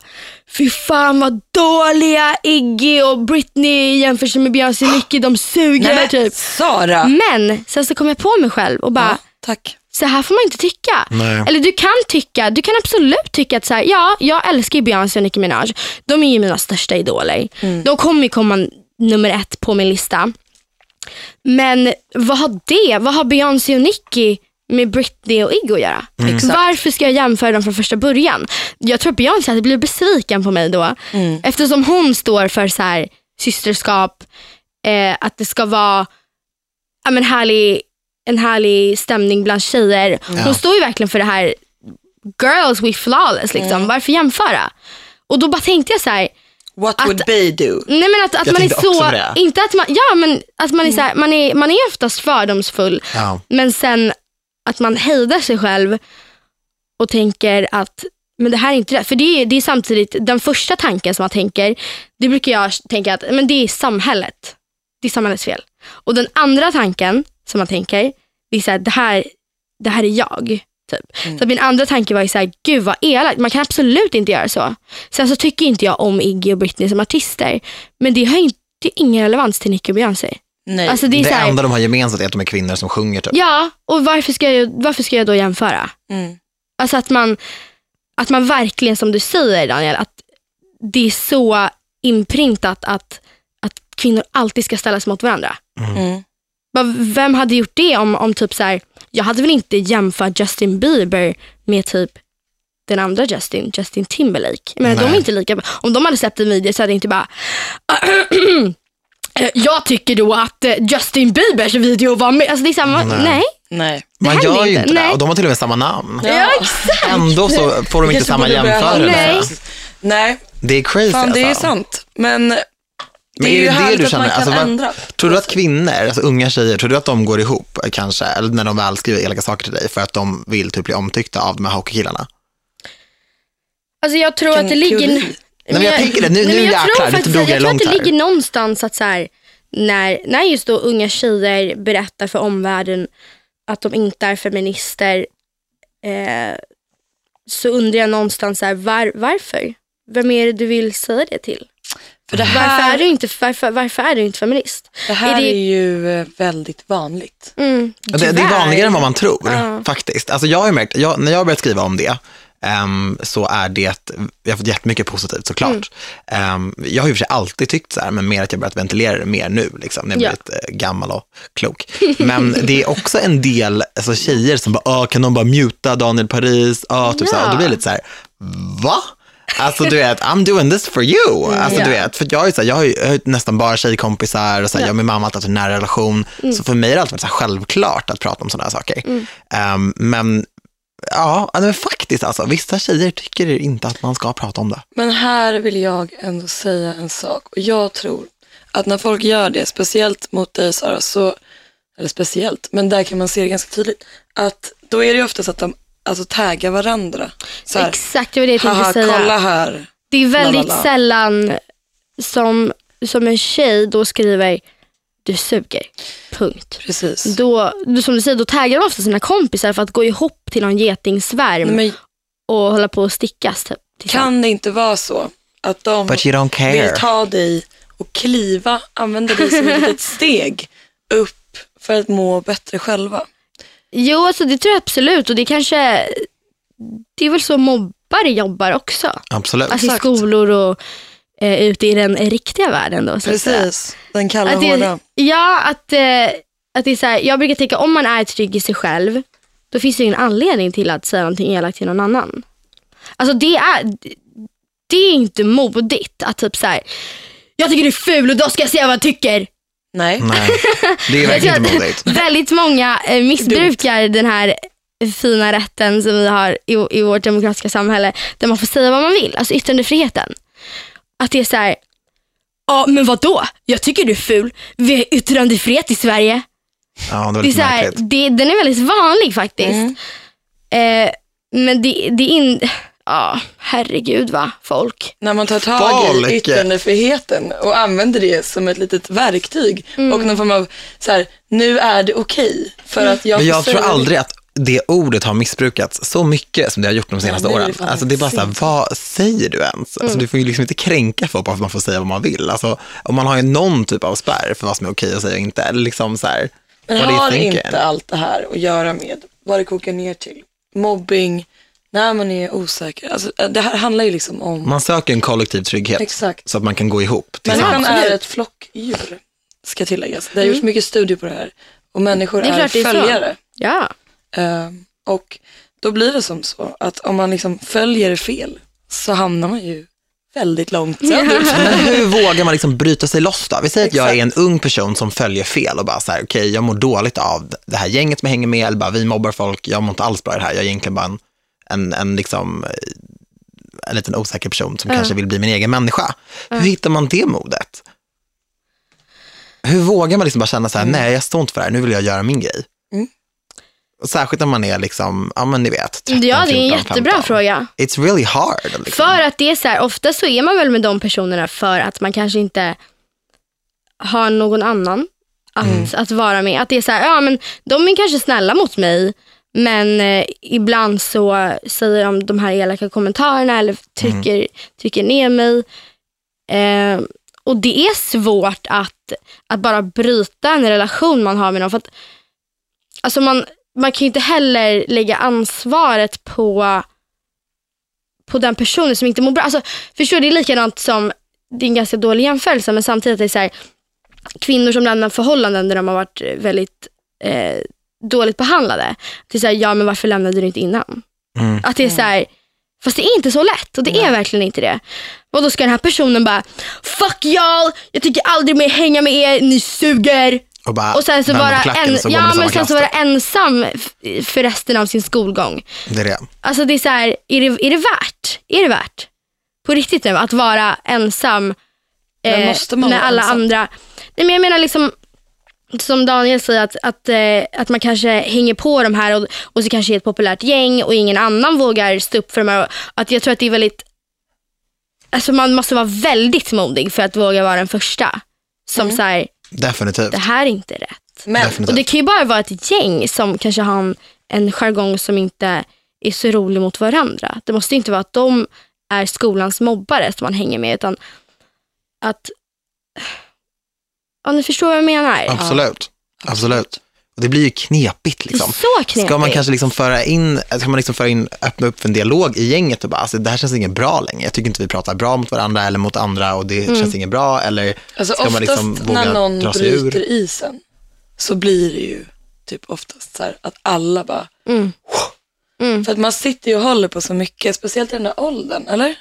fy fan vad dåliga Iggy och Britney jämför sig med Beyoncé och Nicki, de suger Nej, men, typ. Sara. Men sen så kom jag på mig själv och bara, Ja, tack. så här får man inte tycka. Nej. Eller du kan tycka, du kan absolut tycka att så här, ja, jag älskar ju Beyoncé och Nicki Minaj. De är ju mina största idoler. De kommer ju komma nummer ett på min lista. Men vad har det, vad har Beyoncé och Nicki med Britney och Iggy att göra? Exakt. Varför ska jag jämföra dem från första början? Jag tror att Beyoncé hade blivit besviken på mig då. Eftersom hon står för så här, systerskap, eh, att det ska vara ja, men härlig, en härlig stämning bland tjejer. Hon Ja. står ju verkligen för det här girls we flawless. Liksom. Varför jämföra? Och då bara tänkte jag så här, What Att- would they do? nej men att, att Jag man är så, inte att man, ja men att man är så här, man är, man är oftast fördomsfull. Ja. Men sen att man hejdar sig själv och tänker att men det här är inte rätt. För det är, det är samtidigt den första tanken som man tänker, det brukar jag tänka att men det är samhället. Det är samhällets fel. Och den andra tanken som man tänker, det är så här, det här, det här är jag. Typ. Så att min andra tanke var ju så här, gud vad elakt, man kan absolut inte göra så. Sen så tycker inte jag om Iggy och Britney som artister, men det har inte det ingen relevans till Nicki och Beyoncé. Nej. Alltså det är Det så här, enda de har gemensamt är att de är kvinnor som sjunger. Typ. Ja, och varför ska, jag, varför ska jag då jämföra? Mm. Alltså att man, att man verkligen, som du säger Daniel, att det är så inprintat att, att kvinnor alltid ska ställas mot varandra. Mm. Vem hade gjort det om, om typ så här, jag hade väl inte jämfört Justin Bieber med typ den andra Justin, Justin Timberlake. Men de är inte lika. Om de hade släppt en video så hade jag inte bara "Eh, jag tycker då att eh, Justin Biebers video var med. Alltså det är samma, Nej. nej. Nej. Man gör ju inte. det Nej. och de har till och med samma namn. Ja, exakt. Ändå så får de inte samma jämförelse. Nej. Nej, Det är crazy fan det är alltså. sant. Men det Men är är ju det det du känner? Alltså, vad-. Tror du att kvinnor, alltså unga tjejer, tror du att de går ihop kanske? Eller när de väl skriver elaka saker till dig för att de vill typ bli omtyckta av de här hockeykillarna? Alltså jag tror att det ligger... Nej, men jag tänker det. Nu- Nej, nu jag jäklar, tror faktiskt jag Jag tror att det här. ligger någonstans att så här, när, när just då unga tjejer berättar för omvärlden att de inte är feminister eh, så undrar jag någonstans så här, var, varför? Vem är det du vill säga det till? För det Varför här, är du inte, varför, varför är du inte feminist? det här är är, det- ju eh, väldigt vanligt. Mm, Ja, Det, det är vanligare än vad man tror, Ja. faktiskt. Alltså jag har ju märkt, jag, när jag har börjat skriva om det, ehm, så är det, jag har fått jättemycket positivt såklart. Mm. Ehm, jag har ju för sig alltid tyckt så här, men mer att jag börjat ventilera det mer nu, liksom, när jag Ja. blivit eh, gammal och klok. Men det är också en del alltså, tjejer som bara, "Åh, kan de bara muta Daniel Paris? Ah, typ så här. Och då blir jag lite så här, va? Alltså du vet, I'm doing this for you. Alltså du Ja. vet, för jag, är så här, jag har ju jag har ju nästan bara tjejkompisar och så här, jag och min mamma har alltid haft en nära relation. Så för mig har det alltid varit så självklart att prata om sådana här saker. Ehm, men ja, ja, men faktiskt alltså, vissa tjejer tycker inte att man ska prata om det. Men här vill jag ändå säga en sak. Och jag tror att när folk gör det, speciellt mot dig Sara, så, eller speciellt, men där kan man se det ganska tydligt, att då är det ju oftast att de alltså, taggar varandra. Så här, Exakt, det var det jag tänkte säga. kolla här. Det är väldigt La, la, la. sällan som, som en tjej då skriver du suger. Punkt. Precis. Då, som du säger, då taggar de ofta sina kompisar för att gå ihop till någon getingsvärm men och hålla på och stickas. Typ, kan det inte vara så att de vill ta dig och kliva, använda dig som ett litet steg upp för att må bättre själva? Jo, alltså, det tror jag absolut och det kanske, det är väl så mobbare jobbar också. Absolut. Alltså i Exakt. skolor och eh, ute i den riktiga världen. Då, så att säga. Precis, den kalla Att hårda. det, ja, att, eh, att det är så här, jag brukar tänka om man är trygg i sig själv, då finns det ingen anledning till att säga någonting elakt till någon annan. Alltså det är, det är inte modigt att typ så här. jag tycker du är ful och då ska jag säga vad jag tycker. Nej. Nej, det är verkligen inte modigt. Väldigt många eh, missbrukar den här fina rätten som vi har i, i vårt demokratiska samhälle där man får säga vad man vill, alltså yttrandefriheten. Att det är så här, ja men vad då? Jag tycker du är ful. Vi har yttrandefrihet i Sverige. Ja, det var Det är lite så här, märkligt. det, den är väldigt vanlig faktiskt. Mm. Eh, men det, det är in... Ja, herregud va, folk. När man tar tag Folk. i yttrandefriheten och använder det som ett litet verktyg Mm. och någon form av så här, nu är det okej för att jag Men jag tror aldrig att det ordet har missbrukats så mycket som det har gjort de senaste är åren. Alltså det är bara så här, vad säger du ens? Alltså du får ju liksom inte kränka folk bara för att man får säga vad man vill. Alltså om man har ju någon typ av spärr för vad som är okej att säga och inte. Eller liksom så här, Men har inte allt det här att göra med vad det kokar ner till? Mobbing, när man är osäker. Alltså, det här handlar ju liksom om, Man söker en kollektiv trygghet exakt. så att man kan gå ihop Människan är ett flockdjur, ska tilläggas. Det har gjorts mycket studier på det här. Och människor Mm. Det är är, följare. Ja. Ehm, och då blir det som så att om man liksom följer fel så hamnar man ju väldigt långt söderut. Men hur vågar man liksom bryta sig loss då? Vi säger att jag är en Exakt. ung person som följer fel och bara så här, okej, jag mår dåligt av det här gänget som jag hänger med, eller bara vi mobbar folk, jag mår inte alls bra i det här, jag är egentligen bara en, en, en liksom, eh, en liten osäker person som kanske vill bli min egen människa. Hur hittar man det modet? Hur vågar man liksom bara känna så här, nej jag står inte för det här, nu vill jag göra min grej. Mm. Särskilt när man är liksom, ja men ni vet, 13, ja, det är en 14, jättebra 15. fråga. It's really hard. Liksom. För att det är så här, ofta så är man väl med de personerna för att man kanske inte har någon annan att, Mm. att vara med. Att det är så här, ja men de är kanske snälla mot mig men eh, ibland så säger de de här elaka kommentarerna eller trycker, Mm. trycker ner mig. Eh, och det är svårt att, att bara bryta en relation man har med någon. För att, alltså man, man kan ju inte heller lägga ansvaret på på den personen som inte mår bra. Alltså, förstår det är likadant som, det är en ganska dålig jämförelse, men samtidigt är det så här, kvinnor som lämnar förhållanden där de har varit väldigt eh, dåligt behandlade. Är så här, ja men varför lämnade du inte innan? Mm. Att det är så här, fast det är inte så lätt och det är verkligen inte det. Och då ska den här personen bara, fuck y'all, jag tycker aldrig mer hänga med er, ni suger. Och, bara Och sen så vara en, så ja, men sen klass så vara ensam för resten av sin skolgång. Det är det. Alltså det är så här, är det, är det värt? Är det värt? På riktigt nu, att vara ensam Men eh, måste man när vara alla ensam? andra... Nej men jag menar liksom, som Daniel säger, att, att, eh, att man kanske hänger på de här och, och så kanske är ett populärt gäng och ingen annan vågar stå upp för de här. Att jag tror att det är väldigt, alltså man måste vara väldigt modig för att våga vara den första. Som Mm. så här, Definitivt. det här är inte rätt. Men Definitivt. Och det kan ju bara vara ett gäng som kanske har en, en jargong som inte är så rolig mot varandra. Det måste inte vara att de är skolans mobbare som man hänger med, utan att... Ja, ni förstår vad jag menar. Absolut. Absolut. Och det blir ju knepigt Det är liksom. så knepigt. Ska man kanske liksom föra in, ska man liksom föra in, öppna upp för en dialog i gänget och bara, alltså, det här känns inget bra längre. Jag tycker inte vi pratar bra mot varandra eller mot andra och det Mm. känns inget bra. Eller alltså ska man liksom våga när någon dra sig ur? bryter isen så blir det ju typ oftast så här att alla bara, Mm. Mm. för att man sitter ju och håller på så mycket, speciellt i den där åldern, eller?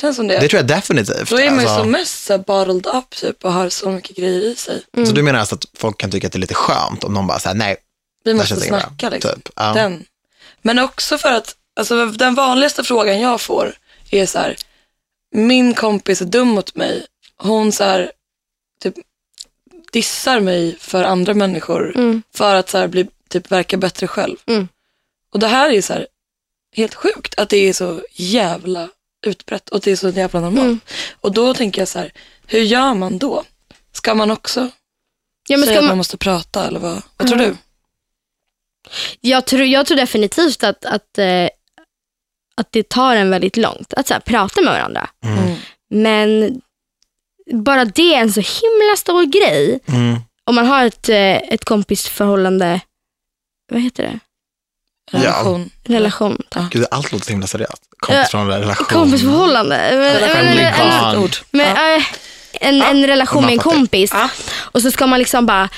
Känns som det. Det tror jag definitivt. Då är man ju Alltså, som mest så bottled up typ och har så mycket grejer i sig. Mm. Så du menar alltså att folk kan tycka att det är lite skönt om någon bara säger nej, Vi måste snacka liksom. Typ. Ja. Den. Men också för att, alltså den vanligaste frågan jag får är så här, min kompis är dum mot mig. Hon så här, typ dissar mig för andra människor Mm. för att så här, bli, typ verka bättre själv. Mm. Och det här är så här, helt sjukt att det är så jävla utbrett och det är så jävla normalt. Mm. Och då tänker jag så här, hur gör man då? Ska man också Ja, men säga ska att man man, måste prata eller vad, vad tror Mm. du? jag, tror, jag tror definitivt att, att, eh, att det tar en väldigt långt att så här, prata med varandra. Mm. Men bara det är en så himla stor grej. Mm. Om man har ett, eh, ett kompisförhållande, vad heter det? Ja. Relation. Relation. tack. Gud, allt låter så himla seriöst. Kompis från en relation. Kompisförhållande. Men, Relation men, är en, en, relation med en kompis Ja. och så ska man liksom bara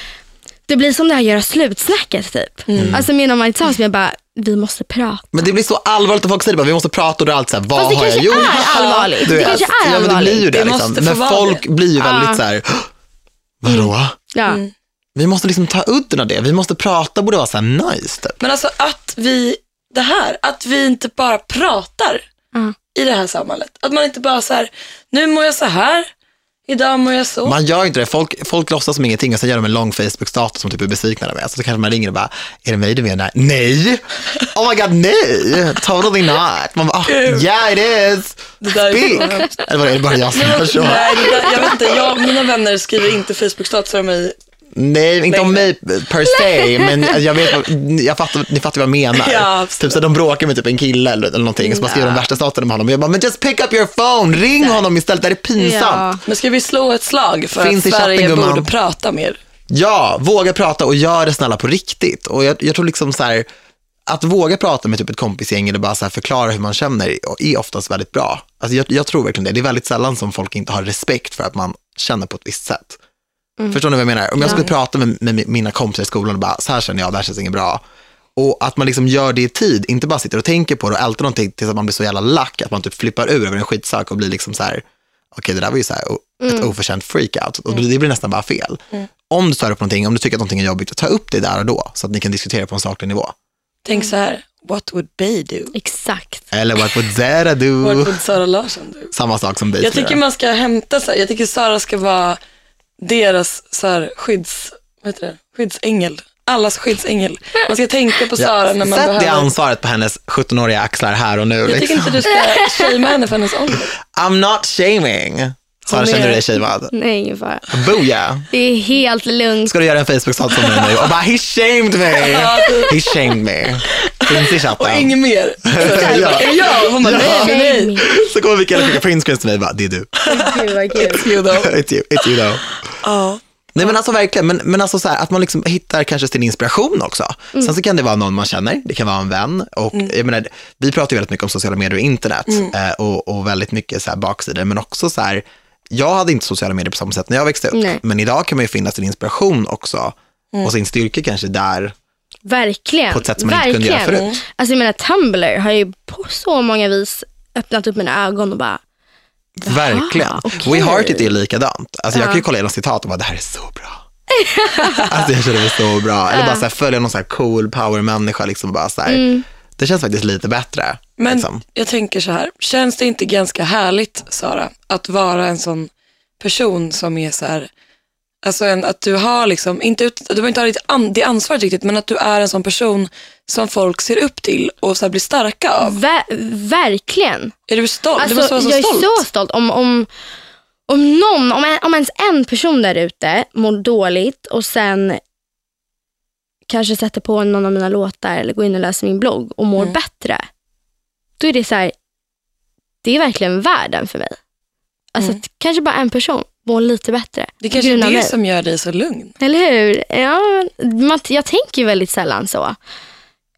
det blir som det här göra slutsnacket typ. Mm. Alltså menar man tillsammans med jag bara, vi måste prata. Men det blir så allvarligt att folk säger bara, vi måste prata och det är alltid så här, vad Fast det har jag kanske gjort? är allvarligt. Du Det kanske är ja, men det blir ju allvarligt. det, Det liksom. Men folk det. blir ju väldigt Ja. så här, vadå? Ja. Mm. Vi måste liksom ta udden av det. Vi måste prata, borde vara så här nice typ. Men alltså att vi, det här, att vi inte bara pratar Ja. i det här samhället. Att man inte bara så här, nu mår jag så här, idag mår jag så. Man gör inte det. Folk, folk låtsas som ingenting och sen gör de en lång Facebook-status som typ är besvikna med. Så, så kanske man ringer och bara, är det mig du menar? Nej! Oh my god, nej! Totally not. Man bara, oh, yeah it is! Det där är så Speak! Eller vad är det bara jag som gör så? Nej, där, jag vet inte, jag, mina vänner skriver inte Facebook-statusar om mig. Nej, inte om mig per se, men jag vet, jag fattar, ni fattar vad jag menar. Ja, typ så de bråkar med typ en kille eller, eller någonting, och så bara skriver de värsta staterna med honom. Jag bara, men just pick up your phone, ring honom istället, det här är pinsamt. Ja. Men ska vi slå ett slag för Finns att chatten, Sverige gumman. borde prata mer? Ja, våga prata och gör det snälla på riktigt. Och jag, jag tror liksom så här, att våga prata med typ ett kompisgäng eller bara så förklara hur man känner är oftast väldigt bra. Alltså jag, jag tror verkligen det. Det är väldigt sällan som folk inte har respekt för att man känner på ett visst sätt. Förstår ni vad jag menar? Om jag skulle prata med, med mina kompisar i skolan och bara, så här känner jag, det här känns inget bra. Och att man liksom gör det i tid, inte bara sitter och tänker på det och ältar någonting tills att man blir så jävla lack att man typ flippar ur över en skitsak och blir liksom så här, okej det där var ju så här, o- ett oförtjänt freakout. Och det blir nästan bara fel. Om du stör upp på någonting, om du tycker att någonting är jobbigt, ta upp det där och då så att ni kan diskutera på en saklig nivå. Tänk så här, what would Bay do? Exakt. Eller what would Zara What do? would Sara Larsson do? Samma sak som Jag Base tycker man ska hämta så här, jag tycker Sara ska vara deras så här, skydds, vad heter det? skyddsängel. Allas skyddsängel. Man ska tänka på Sara när man Sätt det behöver. ansvaret på hennes 17-åriga axlar här och nu. Jag tycker Liksom. inte du ska shamea henne för hennes ålder. I'm not shaming. Sara, är- känner du dig shamead? Nej, ingen fara. Booyah. Det är helt lugnt. Ska du göra en Facebook-status om mig nu och bara he shamed me. He shamed me. Finns i Och chatten. inget mer. Så, Ja. Det jag? Hon bara, nej, nej, nej. Så kommer Mikaela skicka printscreens till mig och bara, det är du. Gud vad kul. It's you though. It's you, it's you though. Ja. Nej men alltså verkligen, men, men alltså så här, att man liksom hittar kanske sin inspiration också. Sen så kan det vara någon man känner, det kan vara en vän. Och jag menar, vi pratar ju väldigt mycket om sociala medier och internet eh, och, och väldigt mycket så här baksidor, men också så här, jag hade inte sociala medier på samma sätt när jag växte upp, Nej. men idag kan man ju finna sin inspiration också och sin styrka kanske där. Verkligen. På ett sätt som man inte kunde göra Verkligen. förut. Alltså jag menar Tumblr har ju på så många vis öppnat upp mina ögon och bara, Verkligen. okej. We Heart It är likadant. Alltså jag kan ju kolla igenom citat och bara, det här är så bra. alltså jag känner mig så bra. Eller bara så här, följa någon så här cool power-människa. Liksom bara så här. Det känns faktiskt lite bättre. Men liksom. jag tänker så här, känns det inte ganska härligt Sara, att vara en sån person som är så här, alltså en, att du har liksom, inte du behöver inte ha ditt an, det ansvaret riktigt, men att du är en sån person som folk ser upp till och så här blir starka av. ver- verkligen. Är du stolt? Alltså, du måste vara så jag stolt. är så stolt. Om, om, om någon, om, en, om ens en person där ute mår dåligt och sen kanske sätter på någon av mina låtar eller går in och läser min blogg och mår bättre. Då är det så här, det är verkligen världen för mig. Alltså att kanske bara en person mår lite bättre. Det kanske är det som gör dig så lugn. Eller hur? Ja, man, jag tänker väldigt sällan så.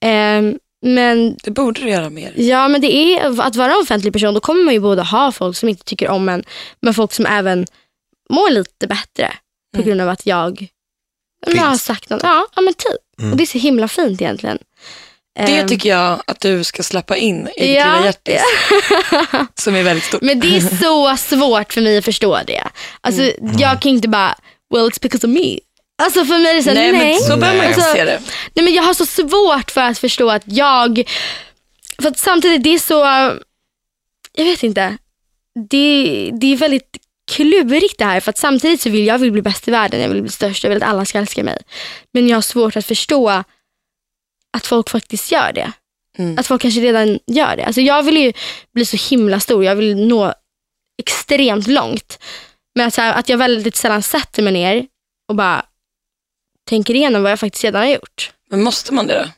Ehm, men Det borde du göra mer. Ja, men det är att vara en offentlig person. Då kommer man ju både ha folk som inte tycker om en, men folk som även mår lite bättre på grund av att jag jag har sagt något. Ja, ja men typ. Och det är så himla fint egentligen. Det Ehm, tycker jag att du ska släppa in i ditt Ja, lilla hjärtis. Som är väldigt stort. Men det är så svårt för mig att förstå det. Alltså, Jag kan inte bara, well it's because of me. Alltså för mig är det så, Nej, nej. men så behöver man inte Alltså, se det. Nej, men jag har så svårt för att förstå att jag, för att samtidigt det är så, jag vet inte, det, det är väldigt klurigt det här för att samtidigt så vill jag vill bli bäst i världen, jag vill bli störst, jag vill att alla ska älska mig. Men jag har svårt att förstå att folk faktiskt gör det. Mm. Att folk kanske redan gör det. Alltså jag vill ju bli så himla stor, jag vill nå extremt långt. Men att, här, att jag väldigt sällan sätter mig ner och bara tänker igenom vad jag faktiskt redan har gjort. Men måste man det då?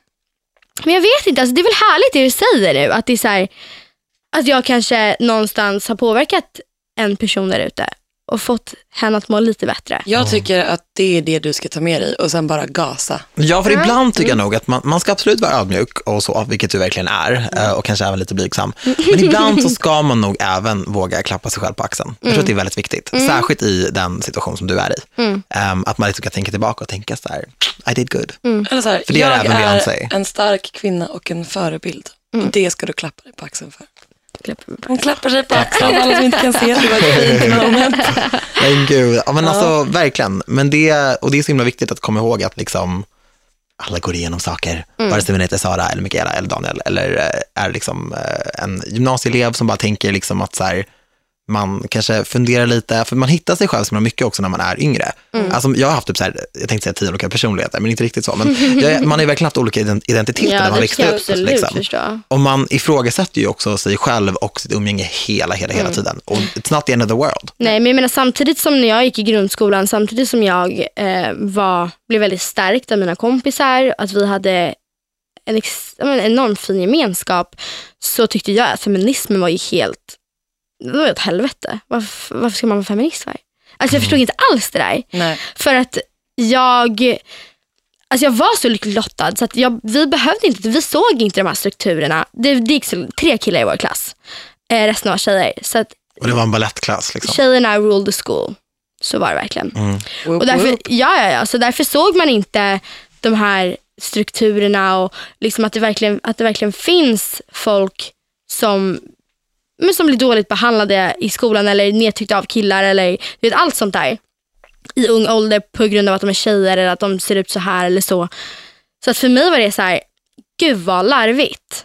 Men jag vet inte, alltså det är väl härligt det du säger nu. Att det är så här, att jag kanske någonstans har påverkat en person där ute. Och fått henne att må lite bättre. Jag tycker att det är det du ska ta med dig och sen bara gasa. Ja, för ibland tycker jag Mm. nog att man, man ska absolut vara ödmjuk och så, vilket du verkligen är, eh, och kanske även lite blygsam. Men ibland så ska man nog även våga klappa sig själv på axeln. Jag Mm. tror att det är väldigt viktigt, särskilt i den situation som du är i. Mm. Ehm, att man liksom kan tänka tillbaka och tänka så här, I did good. Eller så här, För det är jag även är en stark kvinna och en förebild. Mm. Och det ska du klappa dig på axeln för. Hon klappar sig på axeln, alla som inte kan se det var ett fint moment. Men gud, ja, men alltså verkligen. Men det, och det är så himla viktigt att komma ihåg att liksom, alla går igenom saker, Mm. vare sig man heter Sara eller Mikaela eller Daniel eller eh, är liksom eh, en gymnasieelev som bara tänker liksom att så här, man kanske funderar lite, för man hittar sig själv så himla mycket också när man är yngre. Mm. Alltså, jag har haft typ så här, jag tänkte säga tio olika personligheter, men inte riktigt så. Men jag, man har ju verkligen haft olika ident- identiteter när Ja, man det växte upp. Liksom. förstå. Och man ifrågasätter ju också sig själv och sitt umgänge hela, hela, Mm. hela tiden. Och it's not the end of the world. Nej, men jag menar samtidigt som när jag gick i grundskolan, samtidigt som jag eh, var, blev väldigt stärkt av mina kompisar, att vi hade en ex, enormt fin gemenskap, så tyckte jag att feminismen var ju helt, det var ett helvete. Varför, varför ska man vara feminist för? Alltså jag förstod inte alls det där. Nej. För att jag, alltså jag var så lyckligt lottad så att jag, vi behövde inte, vi såg inte de här strukturerna. Det, det gick så, tre killar i vår klass, eh, resten var tjejer. Så att Och det var en balettklass. Liksom. tjejerna ruled the school. Så var det verkligen. Whoop, Och därför, ja, ja, ja, så därför såg man inte de här strukturerna och liksom att, det verkligen, att det verkligen finns folk som, men som blir dåligt behandlade i skolan eller nedtryckta av killar eller vet, allt sånt där i ung ålder på grund av att de är tjejer eller att de ser ut så här eller så. Så att för mig var det så här, gud vad larvigt.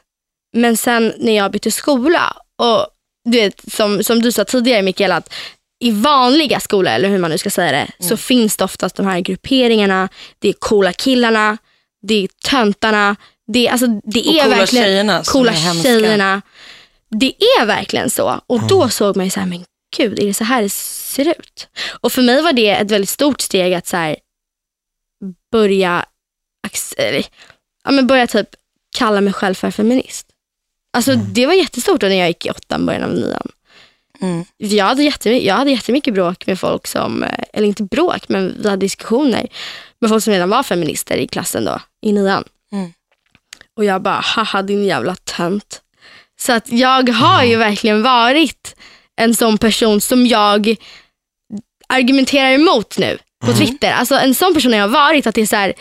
Men sen när jag bytte skola och du vet, som, som du sa tidigare Mikael, att i vanliga skolor, eller hur man nu ska säga det, Mm. så finns det oftast de här grupperingarna, det är coola killarna, det är töntarna, det, är- alltså, det Och är coola verkligen tjejerna coola är tjejerna. Det är verkligen så. Och då såg man ju så här, men gud, är det så här det ser ut? Och för mig var det ett väldigt stort steg att så här, börja, eller, ja, men börja typ kalla mig själv för feminist. Alltså det var jättestort då när jag gick i åttan, början av nian. Mm. Jag hade, jag hade jättemycket bråk med folk som, eller inte bråk, men vi hade diskussioner med folk som redan var feminister i klassen då, i nian. Mm. Och jag bara, haha din jävla tönt. Så att jag har ju verkligen varit en sån person som jag argumenterar emot nu på Twitter. Alltså en sån person har jag varit, att det är så här,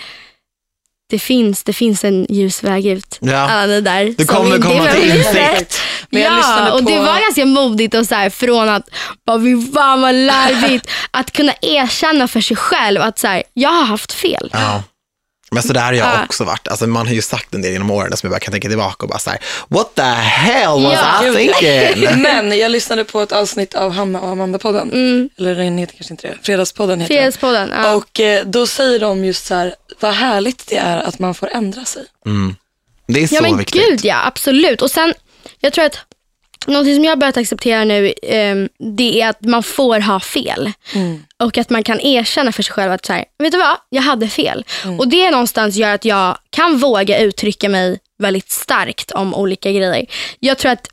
det finns, det finns en ljus väg ut. Ja. Alla ni där Du som kommer komma till insikt. Ja, och det var ganska modigt och så här, från att bara, fy fan vad larvigt, att kunna erkänna för sig själv att så här, jag har haft fel. Ja. Men så där har jag Ja. också varit. Alltså, man har ju sagt en del genom åren som jag bara kan tänka tillbaka och bara så här, what the hell was Ja. I Gud, thinking? Men jag lyssnade på ett avsnitt av Hanna och Amanda-podden. Mm. Eller den heter kanske inte det. Fredagspodden heter Fredagspodden. den. Ja. Och eh, då säger de just så här, vad härligt det är att man får ändra sig. Mm. Det är så ja men viktigt. gud ja, absolut. Och sen, jag tror att någonting som jag har börjat acceptera nu, ehm, det är att man får ha fel. Och att man kan erkänna för sig själv att så här, vet du vad, jag hade fel. Och det någonstans gör att jag kan våga uttrycka mig väldigt starkt om olika grejer. Jag tror att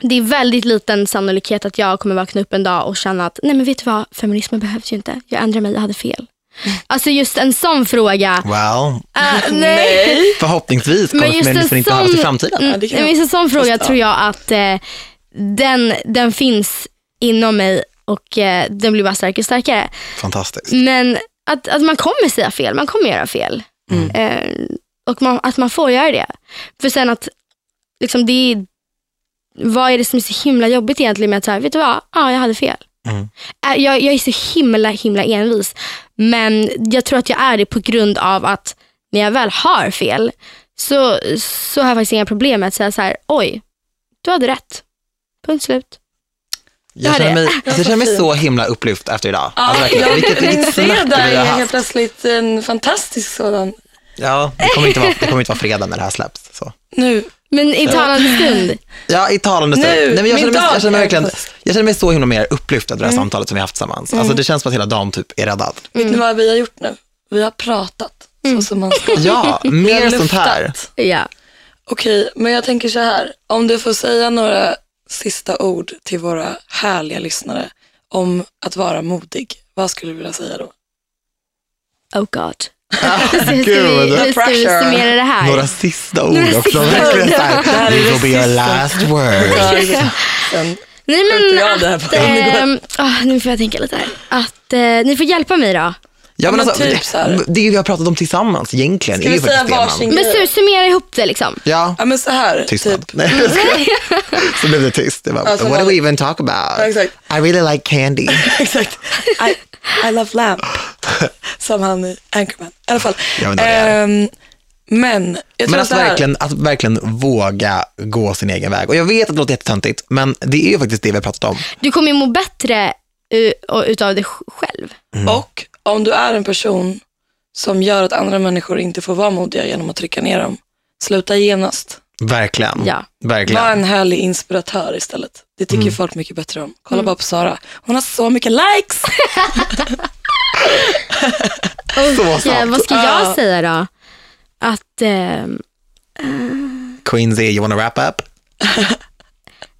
det är väldigt liten sannolikhet att jag kommer vakna upp en dag och känna att nej men vet du vad, feminismen behövs ju inte. Jag ändrar mig, jag hade fel. Alltså just en sån fråga. Well, äh, nej. förhoppningsvis kommer Men just en feminismen inte behövas i framtiden. Mm, Ja, men just en sån fråga förstå. tror jag att eh, den, den finns inom mig och eh, den blir bara starkare och starkare. Fantastiskt. Men att, att man kommer säga fel, man kommer göra fel. Eh, och man, att man får göra det. För sen att, liksom det är, vad är det som är så himla jobbigt egentligen med att säga, vet du vad, ja jag hade fel. Mm. Jag, jag är så himla himla envis. Men jag tror att jag är det på grund av att när jag väl har fel så, så har jag faktiskt inga problem med att säga så här, oj, du hade rätt. Punkt slut. Jag Ja, känner det- mig, Ja, jag känner mig så himla upplyft efter idag. Ja, Alltså, jag, vilket vilket snack fredag vi har är helt plötsligt en fantastisk sådan. Ja, det kommer inte vara, det kommer inte vara fredag när det här släpps. Så. Nu, Men i talande stund, Ja, i talande stund. Nu, Nej, men jag, min känner mig, jag, känner mig verkligen, jag känner mig så himla mer upplyft av det här samtalet som vi har haft tillsammans. Alltså, det känns som att hela dagen typ är räddad. vet ni vad vi har gjort nu? Vi har pratat så som man ska. Ja, mer sånt här. ja. Okej, men jag tänker så här. Om du får säga några sista ord till våra härliga lyssnare om att vara modig, vad skulle du vilja säga då? Oh god. Gud. Hur ska vi pressure. summera det här? Några sista ord Några också. sista Verkligen ord. så här, Det här är will be your last word. Nej men att, ehm, ah, nu får jag tänka lite här. Att eh, ni får hjälpa mig då. Ja, men men alltså, typ så här. det vi har pratat om tillsammans egentligen Ska vi ju säga varsin- Men su- summera ihop det liksom. Ja, ja men så här, tystnad. typ. Nej, jag skojar. Så blev det tyst. Det var, Alltså, what do we even talk Ja, about? exakt. I really like candy. Exakt. I, I love lamp. Som han i Anchorman. I alla fall. Jag vet inte men jag tror Men att så här. verkligen, att verkligen våga gå sin egen väg. Och jag vet att det låter jättetöntigt, men det är ju faktiskt det vi har pratat om. Du kommer ju må bättre och- utav sj- själv. Och om du är en person som gör att andra människor inte får vara modiga genom att trycka ner dem, sluta genast. Verkligen. Ja. Verkligen. Var en härlig inspiratör istället. Det tycker Mm. folk mycket bättre om. Kolla bara på Sara. Hon har så mycket likes. Så sant. vad ska jag Ja. säga då? Att, ehm, Queensy, you wanna wrap up?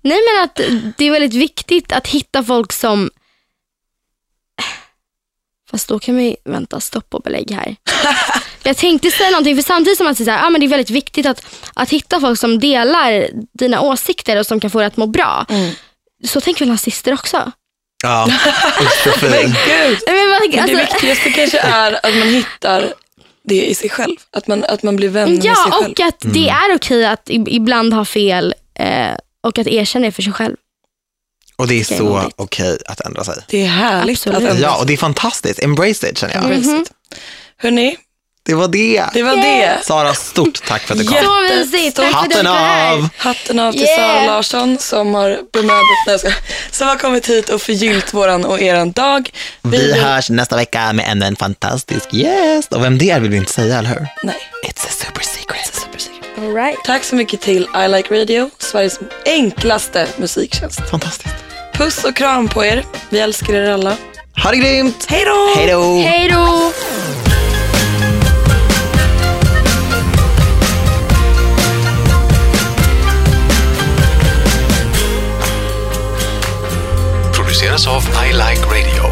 nej men att det är väldigt viktigt att hitta folk som Fast då kan vi, vänta, stopp och belägg här. Jag tänkte säga någonting, för samtidigt som att säga, ah, men det är väldigt viktigt att, att hitta folk som delar dina åsikter och som kan få dig att må bra. Så tänker väl nazister också? Ja, Men gud. Men, vad- Men det alltså, viktigaste kanske är att man hittar det i sig själv. Att man, att man blir vän med sig ja, själv. och att det är okej att ibland ha fel eh, och att erkänna det för sig själv. Och det är Okej, så okej att ändra sig. Det är härligt Absolut. att ändra Ja, sig. och det är fantastiskt. Embrace it känner jag. Embrace it. Hörni, Det var det. det var det. Sara, stort tack för att du kom. Ja. Så mysigt, tack för att du Hatten var av! Hatten av till Yeah. Sara Larsson som har bemödat, skojar. som har kommit hit och förgyllt våran och eran dag. Vi vill- hörs nästa vecka med ännu en fantastisk gäst. Och vem det är vill vi inte säga, eller hur? Nej, It's a super secret. super secret. All right. Tack så mycket till I Like Radio, Sveriges enklaste musiktjänst. Fantastiskt. Puss och kram på er. Vi älskar er alla. Ha det grymt! Hej då! Hej då! Hej då! produceras av I Like Radio.